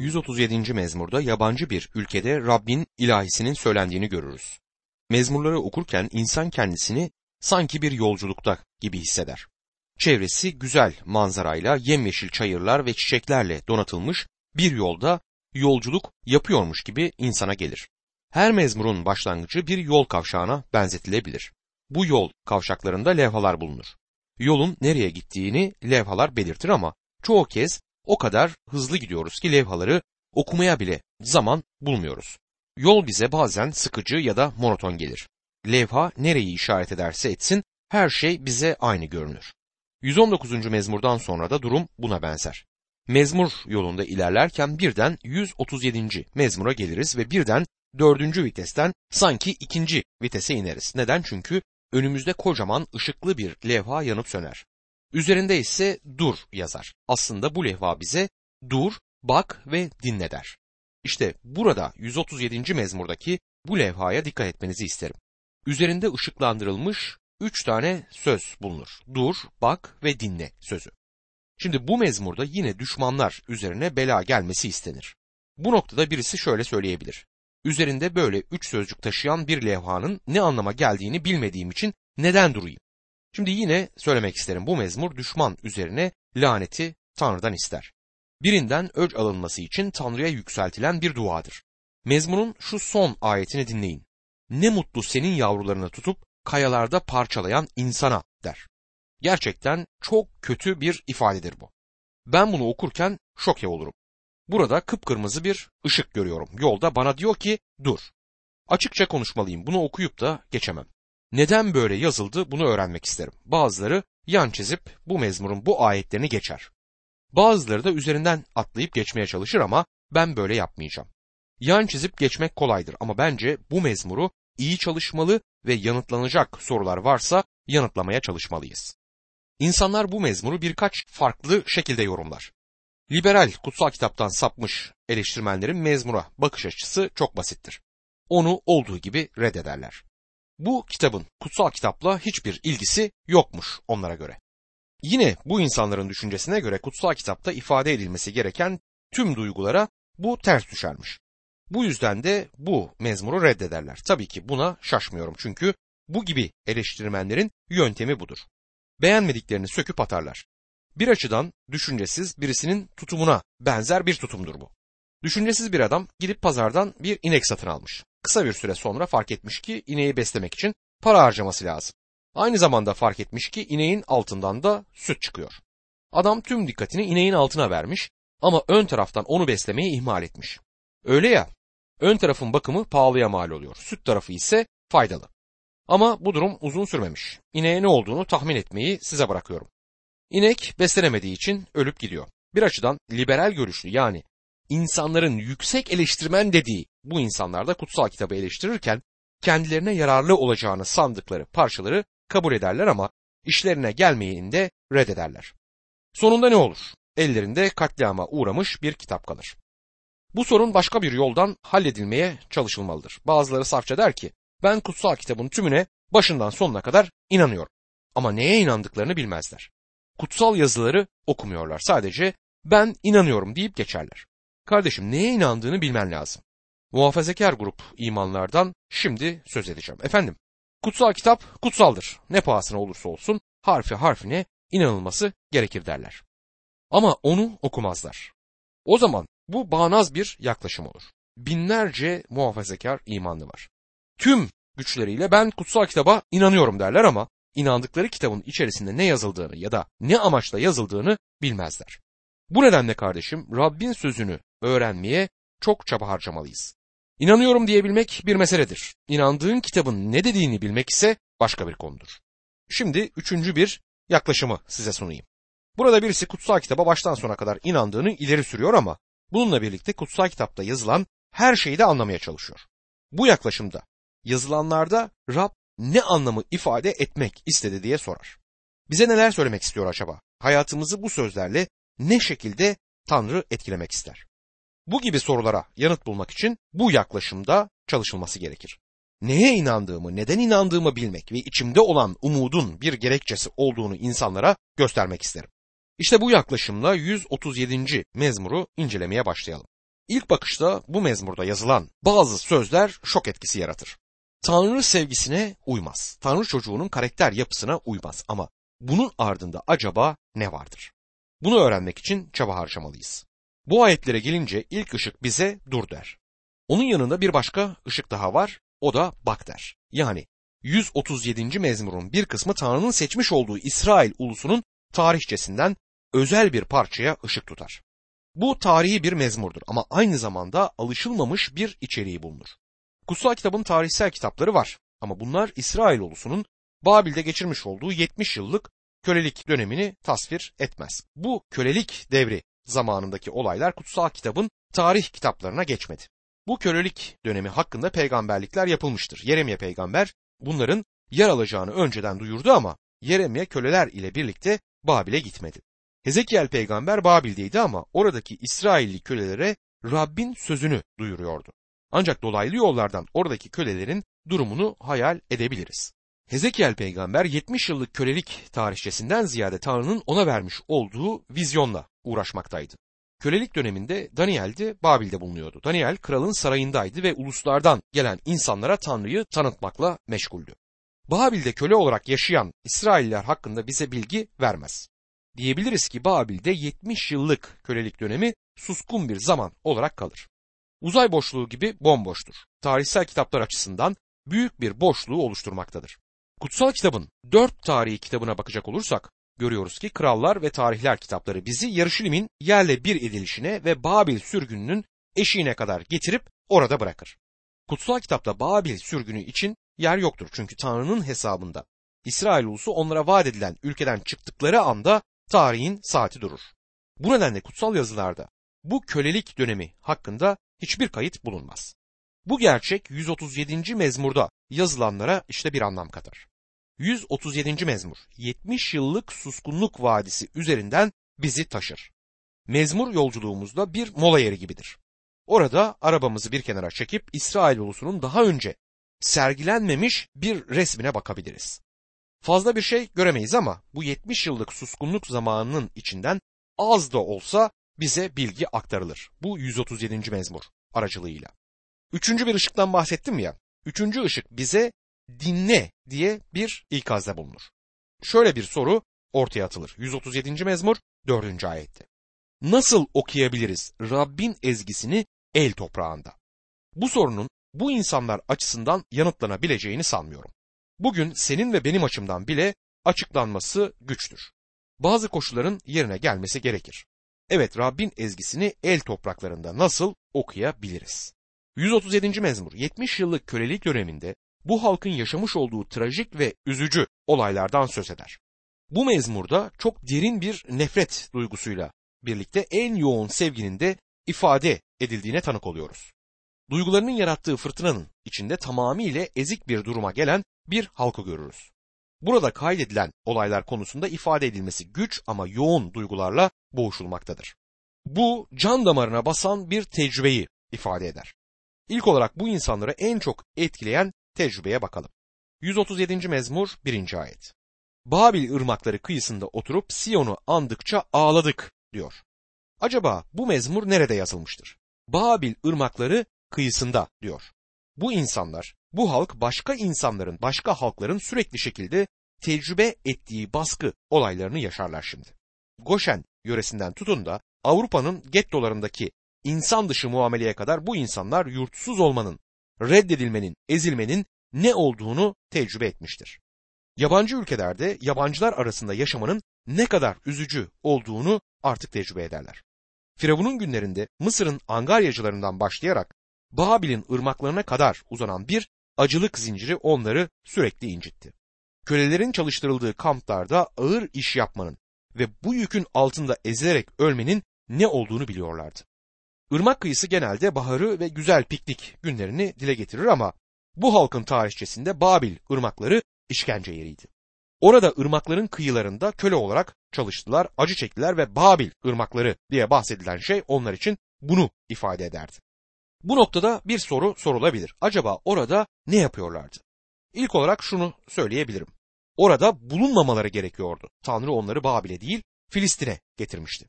137. mezmurda yabancı bir ülkede Rabbin ilahisinin söylendiğini görürüz. Mezmurları okurken insan kendisini sanki bir yolculukta gibi hisseder. Çevresi güzel manzarayla yemyeşil çayırlar ve çiçeklerle donatılmış bir yolda yolculuk yapıyormuş gibi insana gelir. Her mezmurun başlangıcı bir yol kavşağına benzetilebilir. Bu yol kavşaklarında levhalar bulunur. Yolun nereye gittiğini levhalar belirtir ama çoğu kez o kadar hızlı gidiyoruz ki levhaları okumaya bile zaman bulmuyoruz. Yol bize bazen sıkıcı ya da monoton gelir. Levha nereyi işaret ederse etsin her şey bize aynı görünür. 119. mezmurdan sonra da durum buna benzer. Mezmur yolunda ilerlerken birden 137. mezmura geliriz ve birden dördüncü vitesten sanki ikinci vitese ineriz. Neden? Çünkü önümüzde kocaman ışıklı bir levha yanıp söner. Üzerinde ise dur yazar. Aslında bu levha bize dur, bak ve dinle der. İşte burada 137. mezmurdaki bu levhaya dikkat etmenizi isterim. Üzerinde ışıklandırılmış üç tane söz bulunur. Dur, bak ve dinle sözü. Şimdi bu mezmurda yine düşmanlar üzerine bela gelmesi istenir. Bu noktada birisi şöyle söyleyebilir. Üzerinde böyle üç sözcük taşıyan bir levhanın ne anlama geldiğini bilmediğim için neden durayım? Şimdi yine söylemek isterim bu mezmur düşman üzerine laneti Tanrı'dan ister. Birinden öc alınması için Tanrı'ya yükseltilen bir duadır. Mezmunun şu son ayetini dinleyin. Ne mutlu senin yavrularını tutup kayalarda parçalayan insana der. Gerçekten çok kötü bir ifadedir bu. Ben bunu okurken şoke olurum. Burada kıpkırmızı bir ışık görüyorum. Yolda bana diyor ki dur. Açıkça konuşmalıyım. Bunu okuyup da geçemem. Neden böyle yazıldı bunu öğrenmek isterim. Bazıları yan çizip bu mezmurun bu ayetlerini geçer. Bazıları da üzerinden atlayıp geçmeye çalışır ama ben böyle yapmayacağım. Yan çizip geçmek kolaydır ama bence bu mezmuru iyi çalışmalı ve yanıtlanacak sorular varsa yanıtlamaya çalışmalıyız. İnsanlar bu mezmuru birkaç farklı şekilde yorumlar. Liberal kutsal kitaptan sapmış eleştirmenlerin mezmura bakış açısı çok basittir. Onu olduğu gibi reddederler. Bu kitabın kutsal kitapla hiçbir ilgisi yokmuş onlara göre. Yine bu insanların düşüncesine göre kutsal kitapta ifade edilmesi gereken tüm duygulara bu ters düşermiş. Bu yüzden de bu mezmuru reddederler. Tabii ki buna şaşmıyorum çünkü bu gibi eleştirmenlerin yöntemi budur. Beğenmediklerini söküp atarlar. Bir açıdan düşüncesiz birisinin tutumuna benzer bir tutumdur bu. Düşüncesiz bir adam gidip pazardan bir inek satın almış. Kısa bir süre sonra fark etmiş ki ineği beslemek için para harcaması lazım. Aynı zamanda fark etmiş ki ineğin altından da süt çıkıyor. Adam tüm dikkatini ineğin altına vermiş ama ön taraftan onu beslemeyi ihmal etmiş. Öyle ya, ön tarafın bakımı pahalıya mal oluyor. Süt tarafı ise faydalı. Ama bu durum uzun sürmemiş. İneğe ne olduğunu tahmin etmeyi size bırakıyorum. İnek beslenemediği için ölüp gidiyor. Bir açıdan liberal görüşlü yani insanların yüksek eleştirmen dediği bu insanlar da kutsal kitabı eleştirirken kendilerine yararlı olacağını sandıkları parçaları kabul ederler ama işlerine gelmeyeni reddederler. Sonunda ne olur? Ellerinde katliama uğramış bir kitap kalır. Bu sorun başka bir yoldan halledilmeye çalışılmalıdır. Bazıları safça der ki ben kutsal kitabın tümüne başından sonuna kadar inanıyorum. Ama neye inandıklarını bilmezler. Kutsal yazıları okumuyorlar. Sadece ben inanıyorum deyip geçerler. Kardeşim neye inandığını bilmen lazım. Muhafazakar grup imanlardan şimdi söz edeceğim. Efendim, kutsal kitap kutsaldır. Ne pahasına olursa olsun harfi harfine inanılması gerekir derler. Ama onu okumazlar. O zaman bu bağnaz bir yaklaşım olur. Binlerce muhafazakar imanlı var. Tüm güçleriyle ben kutsal kitaba inanıyorum derler ama inandıkları kitabın içerisinde ne yazıldığını ya da ne amaçla yazıldığını bilmezler. Bu nedenle kardeşim Rabbin sözünü öğrenmeye çok çaba harcamalıyız. İnanıyorum diyebilmek bir meseledir. İnandığın kitabın ne dediğini bilmek ise başka bir konudur. Şimdi üçüncü bir yaklaşımı size sunayım. Burada birisi kutsal kitaba baştan sona kadar inandığını ileri sürüyor ama bununla birlikte kutsal kitapta yazılan her şeyi de anlamaya çalışıyor. Bu yaklaşımda yazılanlarda Rab ne anlamı ifade etmek istedi diye sorar. Bize neler söylemek istiyor acaba? Hayatımızı bu sözlerle ne şekilde Tanrı etkilemek ister? Bu gibi sorulara yanıt bulmak için bu yaklaşımda çalışılması gerekir. Neye inandığımı, neden inandığımı bilmek ve içimde olan umudun bir gerekçesi olduğunu insanlara göstermek isterim. İşte bu yaklaşımla 137. mezmuru incelemeye başlayalım. İlk bakışta bu mezmurda yazılan bazı sözler şok etkisi yaratır. Tanrı sevgisine uymaz. Tanrı çocuğunun karakter yapısına uymaz ama bunun ardında acaba ne vardır? Bunu öğrenmek için çaba harcamalıyız. Bu ayetlere gelince ilk ışık bize dur der. Onun yanında bir başka ışık daha var, o da bak der. Yani 137. mezmurun bir kısmı Tanrı'nın seçmiş olduğu İsrail ulusunun tarihçesinden özel bir parçaya ışık tutar. Bu tarihi bir mezmurdur ama aynı zamanda alışılmamış bir içeriği bulunur. Kutsal kitabın tarihsel kitapları var ama bunlar İsrail ulusunun Babil'de geçirmiş olduğu 70 yıllık kölelik dönemini tasvir etmez. Bu kölelik devri zamanındaki olaylar kutsal kitabın tarih kitaplarına geçmedi. Bu kölelik dönemi hakkında peygamberlikler yapılmıştır. Yeremye peygamber bunların yer alacağını önceden duyurdu ama Yeremye köleler ile birlikte Babil'e gitmedi. Hezekiel peygamber Babil'deydi ama oradaki İsrailli kölelere Rabbin sözünü duyuruyordu. Ancak dolaylı yollardan oradaki kölelerin durumunu hayal edebiliriz. Hezekiel peygamber 70 yıllık kölelik tarihçesinden ziyade Tanrı'nın ona vermiş olduğu vizyonla uğraşmaktaydı. Kölelik döneminde Daniel de Babil'de bulunuyordu. Daniel kralın sarayındaydı ve uluslardan gelen insanlara Tanrı'yı tanıtmakla meşguldü. Babil'de köle olarak yaşayan İsrailler hakkında bize bilgi vermez. Diyebiliriz ki Babil'de 70 yıllık kölelik dönemi suskun bir zaman olarak kalır. Uzay boşluğu gibi bomboştur. Tarihsel kitaplar açısından büyük bir boşluğu oluşturmaktadır. Kutsal kitabın dört tarihi kitabına bakacak olursak görüyoruz ki Krallar ve Tarihler kitapları bizi Yarışilim'in yerle bir edilişine ve Babil sürgününün eşiğine kadar getirip orada bırakır. Kutsal kitapta Babil sürgünü için yer yoktur çünkü Tanrı'nın hesabında İsrail ulusu onlara vaat edilen ülkeden çıktıkları anda tarihin saati durur. Bu nedenle kutsal yazılarda bu kölelik dönemi hakkında hiçbir kayıt bulunmaz. Bu gerçek 137. mezmurda yazılanlara işte bir anlam katar. 137. mezmur 70 yıllık suskunluk vadisi üzerinden bizi taşır. Mezmur yolculuğumuzda bir mola yeri gibidir. Orada arabamızı bir kenara çekip İsrail ulusunun daha önce sergilenmemiş bir resmine bakabiliriz. Fazla bir şey göremeyiz ama bu 70 yıllık suskunluk zamanının içinden az da olsa bize bilgi aktarılır. Bu 137. mezmur aracılığıyla. Üçüncü bir ışıktan bahsettim ya. Üçüncü ışık bize dinle diye bir ikazda bulunur. Şöyle bir soru ortaya atılır. 137. mezmur 4. ayette. Nasıl okuyabiliriz Rabbin ezgisini el toprağında? Bu sorunun bu insanlar açısından yanıtlanabileceğini sanmıyorum. Bugün senin ve benim açımdan bile açıklanması güçtür. Bazı koşulların yerine gelmesi gerekir. Evet Rabbin ezgisini el topraklarında nasıl okuyabiliriz? 137. mezmur 70 yıllık kölelik döneminde bu halkın yaşamış olduğu trajik ve üzücü olaylardan söz eder. Bu mezmurda çok derin bir nefret duygusuyla birlikte en yoğun sevginin de ifade edildiğine tanık oluyoruz. Duygularının yarattığı fırtınanın içinde tamamıyla ezik bir duruma gelen bir halkı görürüz. Burada kaydedilen olaylar konusunda ifade edilmesi güç ama yoğun duygularla boğuşulmaktadır. Bu can damarına basan bir tecrübeyi ifade eder. İlk olarak bu insanları en çok etkileyen tecrübeye bakalım. 137. mezmur 1. ayet. Babil ırmakları kıyısında oturup Siyon'u andıkça ağladık diyor. Acaba bu mezmur nerede yazılmıştır? Babil ırmakları kıyısında diyor. Bu insanlar, bu halk başka insanların, başka halkların sürekli şekilde tecrübe ettiği baskı olaylarını yaşarlar şimdi. Goşen yöresinden tutun da Avrupa'nın gettolarındaki insan dışı muameleye kadar bu insanlar yurtsuz olmanın, reddedilmenin, ezilmenin ne olduğunu tecrübe etmiştir. Yabancı ülkelerde yabancılar arasında yaşamanın ne kadar üzücü olduğunu artık tecrübe ederler. Firavun'un günlerinde Mısır'ın angaryacılarından başlayarak Babil'in ırmaklarına kadar uzanan bir acılık zinciri onları sürekli incitti. Kölelerin çalıştırıldığı kamplarda ağır iş yapmanın ve bu yükün altında ezilerek ölmenin ne olduğunu biliyorlardı. Irmak kıyısı genelde baharı ve güzel piknik günlerini dile getirir ama bu halkın tarihçesinde Babil ırmakları işkence yeriydi. Orada ırmakların kıyılarında köle olarak çalıştılar, acı çektiler ve Babil ırmakları diye bahsedilen şey onlar için bunu ifade ederdi. Bu noktada bir soru sorulabilir. Acaba orada ne yapıyorlardı? İlk olarak şunu söyleyebilirim. Orada bulunmamaları gerekiyordu. Tanrı onları Babil'e değil Filistin'e getirmişti.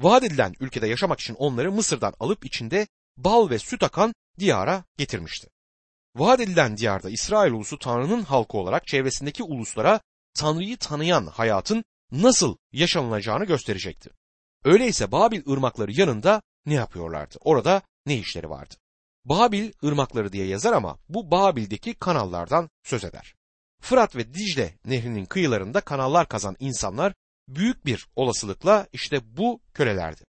Vaat edilen ülkede yaşamak için onları Mısır'dan alıp içinde bal ve süt akan diyara getirmişti. Vaat edilen diyarda İsrail ulusu Tanrı'nın halkı olarak çevresindeki uluslara Tanrı'yı tanıyan hayatın nasıl yaşanılacağını gösterecekti. Öyleyse Babil ırmakları yanında ne yapıyorlardı? Orada ne işleri vardı? Babil ırmakları diye yazar ama bu Babil'deki kanallardan söz eder. Fırat ve Dicle nehrinin kıyılarında kanallar kazan insanlar büyük bir olasılıkla işte bu kölelerdi.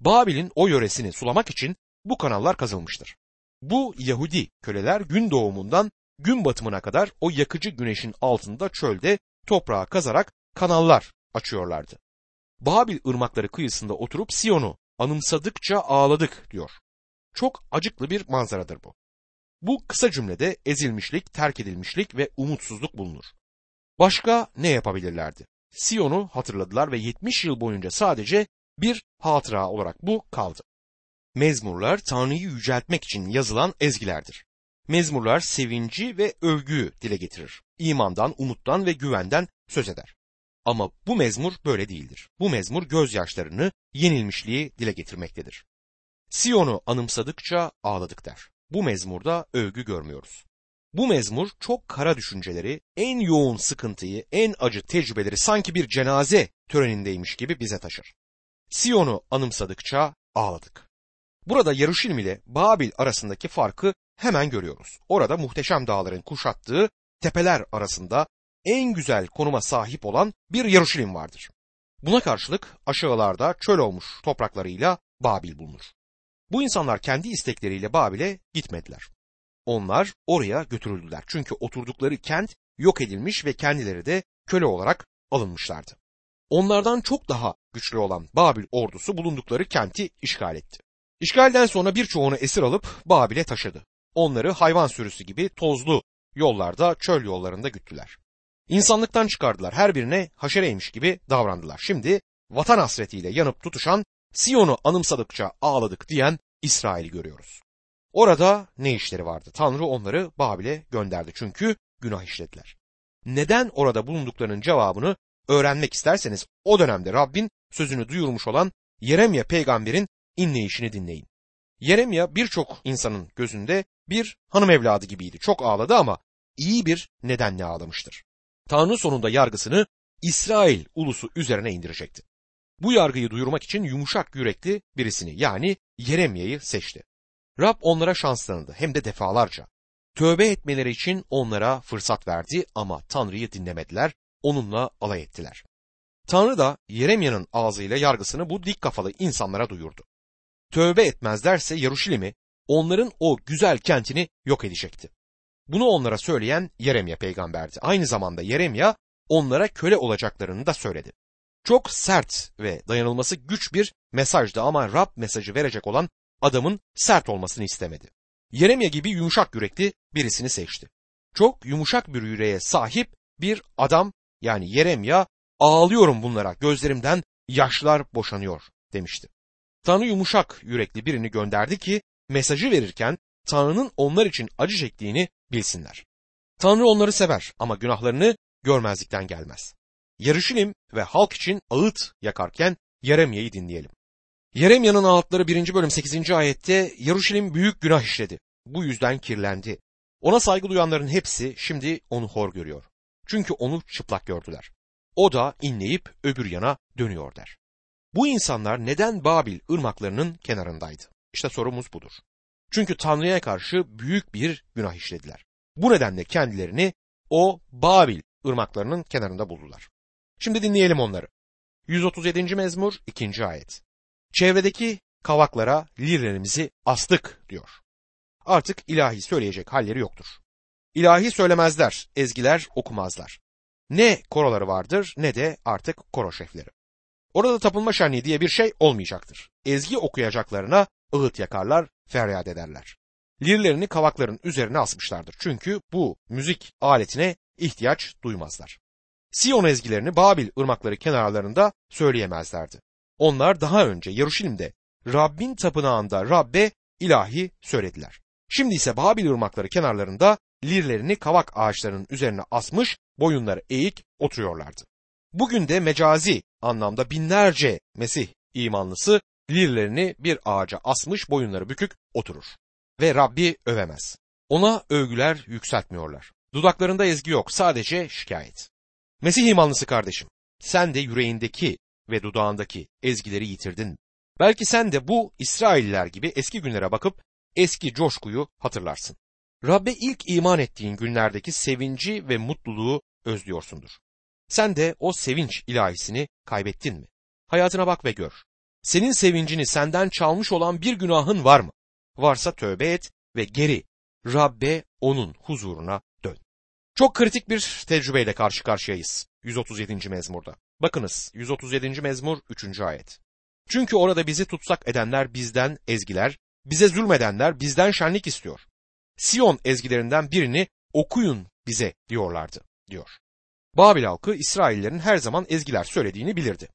Babil'in o yöresini sulamak için bu kanallar kazılmıştır. Bu Yahudi köleler gün doğumundan gün batımına kadar o yakıcı güneşin altında çölde toprağa kazarak kanallar açıyorlardı. Babil ırmakları kıyısında oturup Siyon'u anımsadıkça ağladık diyor. Çok acıklı bir manzaradır bu. Bu kısa cümlede ezilmişlik, terk edilmişlik ve umutsuzluk bulunur. Başka ne yapabilirlerdi? Siyon'u hatırladılar ve 70 yıl boyunca sadece bir hatıra olarak bu kaldı. Mezmurlar Tanrı'yı yüceltmek için yazılan ezgilerdir. Mezmurlar sevinci ve övgüyü dile getirir. İmandan, umuttan ve güvenden söz eder. Ama bu mezmur böyle değildir. Bu mezmur gözyaşlarını, yenilmişliği dile getirmektedir. Siyon'u anımsadıkça ağladık der. Bu mezmurda övgü görmüyoruz. Bu mezmur çok kara düşünceleri, en yoğun sıkıntıyı, en acı tecrübeleri sanki bir cenaze törenindeymiş gibi bize taşır. Siyon'u anımsadıkça ağladık. Burada Yaruşilim ile Babil arasındaki farkı hemen görüyoruz. Orada muhteşem dağların kuşattığı tepeler arasında en güzel konuma sahip olan bir Yaruşilim vardır. Buna karşılık aşağılarda çöl olmuş topraklarıyla Babil bulunur. Bu insanlar kendi istekleriyle Babil'e gitmediler. Onlar oraya götürüldüler. Çünkü oturdukları kent yok edilmiş ve kendileri de köle olarak alınmışlardı. Onlardan çok daha güçlü olan Babil ordusu bulundukları kenti işgal etti. İşgalden sonra birçoğunu esir alıp Babil'e taşıdı. Onları hayvan sürüsü gibi tozlu yollarda, çöl yollarında güttüler. İnsanlıktan çıkardılar. Her birine haşereymiş gibi davrandılar. Şimdi vatan hasretiyle yanıp tutuşan, Siyon'u anımsadıkça ağladık diyen İsrail'i görüyoruz. Orada ne işleri vardı? Tanrı onları Babil'e gönderdi çünkü günah işlediler. Neden orada bulunduklarının cevabını öğrenmek isterseniz o dönemde Rabbin sözünü duyurmuş olan Yeremya peygamberin inleyişini dinleyin. Yeremya birçok insanın gözünde bir hanım evladı gibiydi. Çok ağladı ama iyi bir nedenle ağlamıştır. Tanrı sonunda yargısını İsrail ulusu üzerine indirecekti. Bu yargıyı duyurmak için yumuşak yürekli birisini yani Yeremya'yı seçti. Rab onlara şans tanıdı hem de defalarca. Tövbe etmeleri için onlara fırsat verdi ama Tanrı'yı dinlemediler, onunla alay ettiler. Tanrı da Yeremya'nın ağzıyla yargısını bu dik kafalı insanlara duyurdu. Tövbe etmezlerse Yaruşilim'i, onların o güzel kentini yok edecekti. Bunu onlara söyleyen Yeremya peygamberdi. Aynı zamanda Yeremya onlara köle olacaklarını da söyledi. Çok sert ve dayanılması güç bir mesajdı ama Rab mesajı verecek olan adamın sert olmasını istemedi. Yeremya gibi yumuşak yürekli birisini seçti. Çok yumuşak bir yüreğe sahip bir adam yani Yeremya ağlıyorum bunlara gözlerimden yaşlar boşanıyor demişti. Tanrı yumuşak yürekli birini gönderdi ki mesajı verirken Tanrı'nın onlar için acı çektiğini bilsinler. Tanrı onları sever ama günahlarını görmezlikten gelmez. Yarışilim ve halk için ağıt yakarken Yeremya'yı dinleyelim. Yeremya'nın ağıtları 1. bölüm 8. ayette Yaruşilim büyük günah işledi. Bu yüzden kirlendi. Ona saygı duyanların hepsi şimdi onu hor görüyor. Çünkü onu çıplak gördüler. O da inleyip öbür yana dönüyor der. Bu insanlar neden Babil ırmaklarının kenarındaydı? İşte sorumuz budur. Çünkü Tanrı'ya karşı büyük bir günah işlediler. Bu nedenle kendilerini o Babil ırmaklarının kenarında buldular. Şimdi dinleyelim onları. 137. mezmur 2. ayet. Çevredeki kavaklara lirlerimizi astık diyor. Artık ilahi söyleyecek halleri yoktur. İlahi söylemezler, ezgiler okumazlar. Ne koroları vardır ne de artık koro şefleri. Orada tapınma şenliği diye bir şey olmayacaktır. Ezgi okuyacaklarına ığıt yakarlar, feryat ederler. Lirlerini kavakların üzerine asmışlardır. Çünkü bu müzik aletine ihtiyaç duymazlar. Siyon ezgilerini Babil ırmakları kenarlarında söyleyemezlerdi. Onlar daha önce Yaruşilim'de Rabbin tapınağında Rabbe ilahi söylediler. Şimdi ise Babil ırmakları kenarlarında lirlerini kavak ağaçlarının üzerine asmış, boyunları eğik oturuyorlardı. Bugün de mecazi anlamda binlerce Mesih imanlısı lirlerini bir ağaca asmış boyunları bükük oturur. Ve Rabbi övemez. Ona övgüler yükseltmiyorlar. Dudaklarında ezgi yok sadece şikayet. Mesih imanlısı kardeşim sen de yüreğindeki ve dudağındaki ezgileri yitirdin. Belki sen de bu İsrailliler gibi eski günlere bakıp eski coşkuyu hatırlarsın. Rabbe ilk iman ettiğin günlerdeki sevinci ve mutluluğu özlüyorsundur. Sen de o sevinç ilahisini kaybettin mi? Hayatına bak ve gör. Senin sevincini senden çalmış olan bir günahın var mı? Varsa tövbe et ve geri Rabbe onun huzuruna dön. Çok kritik bir tecrübeyle karşı karşıyayız 137. mezmurda. Bakınız 137. mezmur 3. ayet. Çünkü orada bizi tutsak edenler bizden ezgiler, bize zulmedenler bizden şenlik istiyor. Siyon ezgilerinden birini okuyun bize diyorlardı, diyor. Babil halkı İsraillerin her zaman ezgiler söylediğini bilirdi.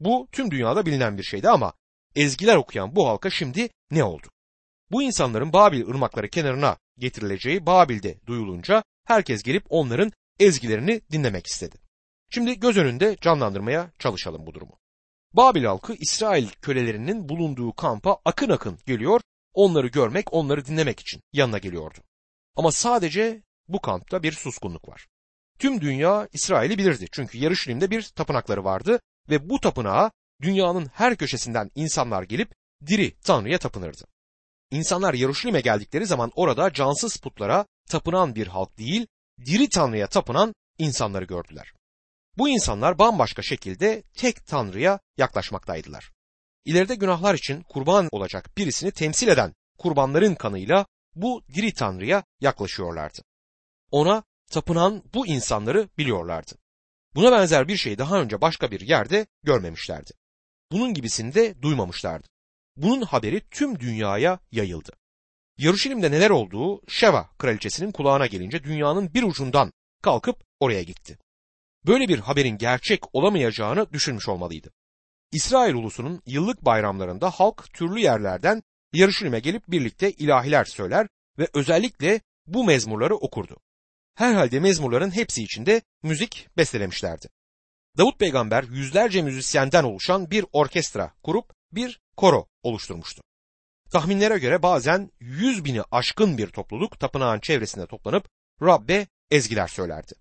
Bu tüm dünyada bilinen bir şeydi ama ezgiler okuyan bu halka şimdi ne oldu? Bu insanların Babil ırmakları kenarına getirileceği Babil'de duyulunca herkes gelip onların ezgilerini dinlemek istedi. Şimdi göz önünde canlandırmaya çalışalım bu durumu. Babil halkı İsrail kölelerinin bulunduğu kampa akın akın geliyor, onları görmek, onları dinlemek için yanına geliyordu. Ama sadece bu kampta bir suskunluk var. Tüm dünya İsrail'i bilirdi çünkü Yarışilim'de bir tapınakları vardı ve bu tapınağa dünyanın her köşesinden insanlar gelip diri Tanrı'ya tapınırdı. İnsanlar Yarışilim'e geldikleri zaman orada cansız putlara tapınan bir halk değil, diri Tanrı'ya tapınan insanları gördüler. Bu insanlar bambaşka şekilde tek Tanrı'ya yaklaşmaktaydılar. İleride günahlar için kurban olacak birisini temsil eden kurbanların kanıyla bu diri Tanrı'ya yaklaşıyorlardı. Ona tapınan bu insanları biliyorlardı. Buna benzer bir şey daha önce başka bir yerde görmemişlerdi. Bunun gibisini de duymamışlardı. Bunun haberi tüm dünyaya yayıldı. Yarışilim'de neler olduğu Şeva kraliçesinin kulağına gelince dünyanın bir ucundan kalkıp oraya gitti. Böyle bir haberin gerçek olamayacağını düşünmüş olmalıydı. İsrail ulusunun yıllık bayramlarında halk türlü yerlerden Yarışilim'e gelip birlikte ilahiler söyler ve özellikle bu mezmurları okurdu. Herhalde mezmurların hepsi içinde müzik bestelemişlerdi. Davut peygamber yüzlerce müzisyenden oluşan bir orkestra kurup bir koro oluşturmuştu. Tahminlere göre bazen yüz bini aşkın bir topluluk tapınağın çevresinde toplanıp Rabbe ezgiler söylerdi.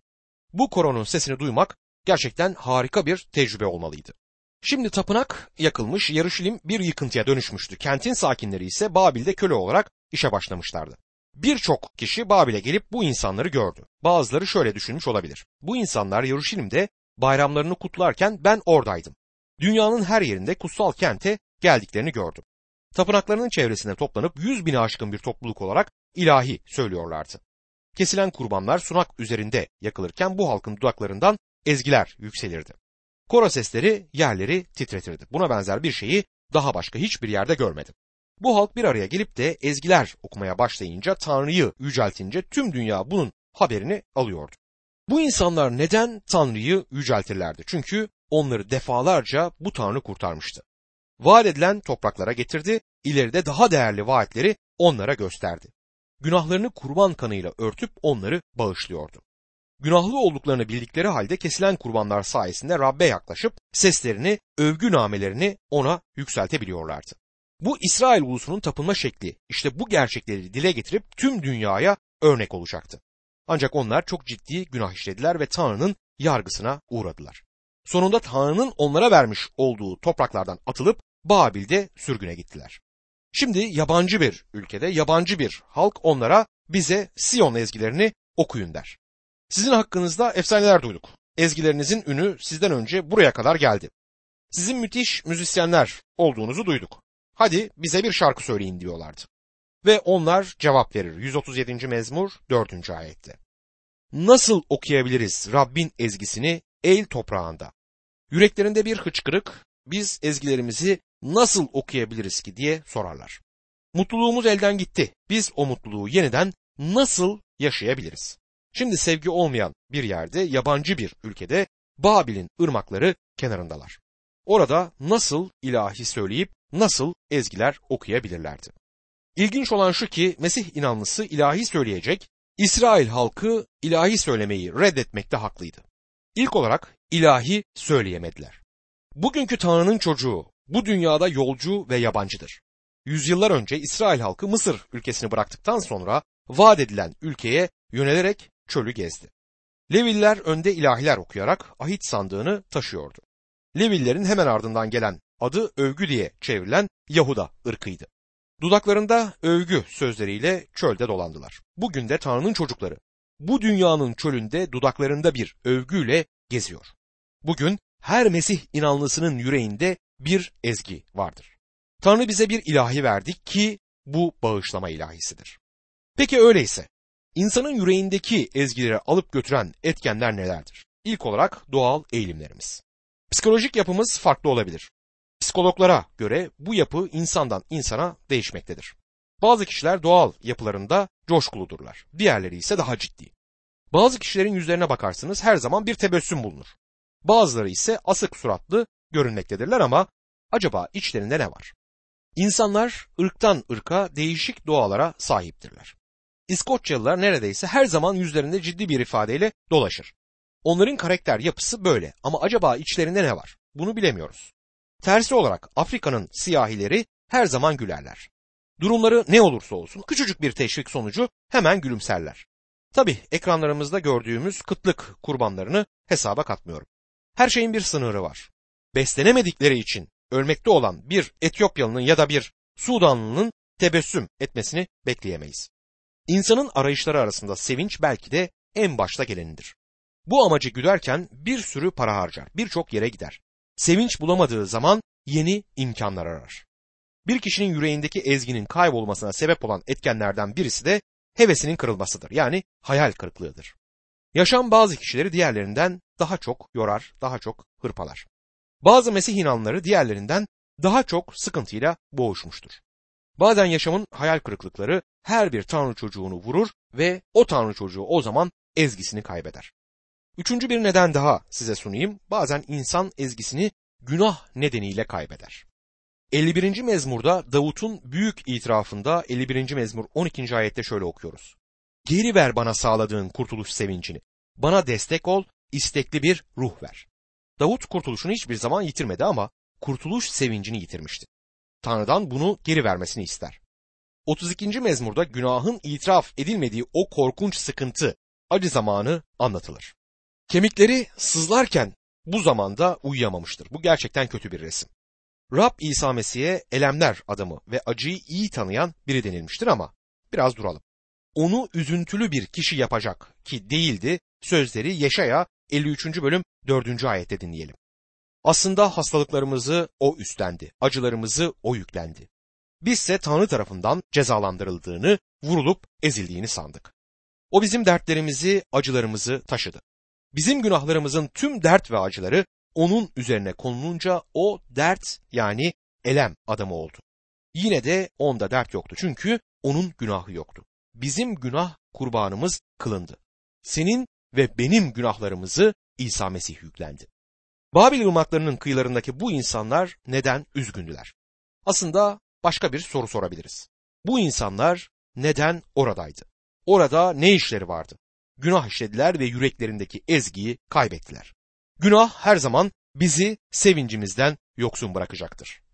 Bu koronun sesini duymak gerçekten harika bir tecrübe olmalıydı. Şimdi tapınak yakılmış, Yarışilim bir yıkıntıya dönüşmüştü. Kentin sakinleri ise Babil'de köle olarak işe başlamışlardı. Birçok kişi Babil'e gelip bu insanları gördü. Bazıları şöyle düşünmüş olabilir. Bu insanlar Yarışilim'de bayramlarını kutlarken ben oradaydım. Dünyanın her yerinde kutsal kente geldiklerini gördüm. Tapınaklarının çevresine toplanıp yüz bini aşkın bir topluluk olarak ilahi söylüyorlardı. Kesilen kurbanlar sunak üzerinde yakılırken bu halkın dudaklarından ezgiler yükselirdi. Koro sesleri yerleri titretirdi. Buna benzer bir şeyi daha başka hiçbir yerde görmedim. Bu halk bir araya gelip de ezgiler okumaya başlayınca Tanrı'yı yüceltince tüm dünya bunun haberini alıyordu. Bu insanlar neden Tanrı'yı yüceltirlerdi? Çünkü onları defalarca bu Tanrı kurtarmıştı. Vaat edilen topraklara getirdi, ileride daha değerli vaatleri onlara gösterdi. Günahlarını kurban kanıyla örtüp onları bağışlıyordu. Günahlı olduklarını bildikleri halde kesilen kurbanlar sayesinde Rabbe yaklaşıp seslerini, övgü namelerini ona yükseltebiliyorlardı. Bu İsrail ulusunun tapınma şekli işte bu gerçekleri dile getirip tüm dünyaya örnek olacaktı. Ancak onlar çok ciddi günah işlediler ve Tanrı'nın yargısına uğradılar. Sonunda Tanrı'nın onlara vermiş olduğu topraklardan atılıp Babil'de sürgüne gittiler. Şimdi yabancı bir ülkede yabancı bir halk onlara bize Siyon ezgilerini okuyun der. Sizin hakkınızda efsaneler duyduk. Ezgilerinizin ünü sizden önce buraya kadar geldi. Sizin müthiş müzisyenler olduğunuzu duyduk. Hadi bize bir şarkı söyleyin diyorlardı. Ve onlar cevap verir 137. mezmur 4. ayette. Nasıl okuyabiliriz Rabbin ezgisini el toprağında? Yüreklerinde bir hıçkırık, biz ezgilerimizi nasıl okuyabiliriz ki diye sorarlar. Mutluluğumuz elden gitti. Biz o mutluluğu yeniden nasıl yaşayabiliriz? Şimdi sevgi olmayan bir yerde, yabancı bir ülkede Babil'in ırmakları kenarındalar. Orada nasıl ilahi söyleyip nasıl ezgiler okuyabilirlerdi? İlginç olan şu ki Mesih inanlısı ilahi söyleyecek, İsrail halkı ilahi söylemeyi reddetmekte haklıydı. İlk olarak ilahi söyleyemediler. Bugünkü Tanrı'nın çocuğu bu dünyada yolcu ve yabancıdır. Yüzyıllar önce İsrail halkı Mısır ülkesini bıraktıktan sonra vaat edilen ülkeye yönelerek çölü gezdi. Leviller önde ilahiler okuyarak ahit sandığını taşıyordu. Levillerin hemen ardından gelen adı övgü diye çevrilen Yahuda ırkıydı. Dudaklarında övgü sözleriyle çölde dolandılar. Bugün de Tanrı'nın çocukları bu dünyanın çölünde dudaklarında bir övgüyle geziyor. Bugün her Mesih inanlısının yüreğinde bir ezgi vardır. Tanrı bize bir ilahi verdik ki bu bağışlama ilahisidir. Peki öyleyse insanın yüreğindeki ezgileri alıp götüren etkenler nelerdir? İlk olarak doğal eğilimlerimiz. Psikolojik yapımız farklı olabilir. Psikologlara göre bu yapı insandan insana değişmektedir. Bazı kişiler doğal yapılarında coşkuludurlar. Diğerleri ise daha ciddi. Bazı kişilerin yüzlerine bakarsınız her zaman bir tebessüm bulunur. Bazıları ise asık suratlı görünmektedirler ama acaba içlerinde ne var? İnsanlar ırktan ırka değişik doğalara sahiptirler. İskoçyalılar neredeyse her zaman yüzlerinde ciddi bir ifadeyle dolaşır. Onların karakter yapısı böyle ama acaba içlerinde ne var? Bunu bilemiyoruz. Tersi olarak Afrika'nın siyahileri her zaman gülerler. Durumları ne olursa olsun küçücük bir teşvik sonucu hemen gülümserler. Tabi ekranlarımızda gördüğümüz kıtlık kurbanlarını hesaba katmıyorum. Her şeyin bir sınırı var. Beslenemedikleri için ölmekte olan bir Etiyopyalı'nın ya da bir Sudanlı'nın tebessüm etmesini bekleyemeyiz. İnsanın arayışları arasında sevinç belki de en başta gelenidir. Bu amacı güderken bir sürü para harcar, birçok yere gider. Sevinç bulamadığı zaman yeni imkanlar arar. Bir kişinin yüreğindeki ezginin kaybolmasına sebep olan etkenlerden birisi de hevesinin kırılmasıdır. Yani hayal kırıklığıdır. Yaşam bazı kişileri diğerlerinden daha çok yorar, daha çok hırpalar. Bazı Mesih inanları diğerlerinden daha çok sıkıntıyla boğuşmuştur. Bazen yaşamın hayal kırıklıkları her bir tanrı çocuğunu vurur ve o tanrı çocuğu o zaman ezgisini kaybeder. Üçüncü bir neden daha size sunayım. Bazen insan ezgisini günah nedeniyle kaybeder. 51. mezmurda Davut'un büyük itirafında 51. mezmur 12. ayette şöyle okuyoruz. Geri ver bana sağladığın kurtuluş sevincini. Bana destek ol, istekli bir ruh ver. Davut kurtuluşunu hiçbir zaman yitirmedi ama kurtuluş sevincini yitirmişti. Tanrı'dan bunu geri vermesini ister. 32. mezmurda günahın itiraf edilmediği o korkunç sıkıntı, acı zamanı anlatılır. Kemikleri sızlarken bu zamanda uyuyamamıştır. Bu gerçekten kötü bir resim. Rab İsa Mesih'e elemler adamı ve acıyı iyi tanıyan biri denilmiştir ama biraz duralım. Onu üzüntülü bir kişi yapacak ki değildi sözleri Yeşaya 53. bölüm 4. ayette dinleyelim. Aslında hastalıklarımızı o üstlendi, acılarımızı o yüklendi. Bizse Tanrı tarafından cezalandırıldığını, vurulup ezildiğini sandık. O bizim dertlerimizi, acılarımızı taşıdı. Bizim günahlarımızın tüm dert ve acıları onun üzerine konulunca o dert yani elem adamı oldu. Yine de onda dert yoktu çünkü onun günahı yoktu. Bizim günah kurbanımız kılındı. Senin ve benim günahlarımızı İsa Mesih yüklendi. Babil ırmaklarının kıyılarındaki bu insanlar neden üzgündüler? Aslında başka bir soru sorabiliriz. Bu insanlar neden oradaydı? Orada ne işleri vardı? Günah işlediler ve yüreklerindeki ezgiyi kaybettiler. Günah her zaman bizi sevincimizden yoksun bırakacaktır.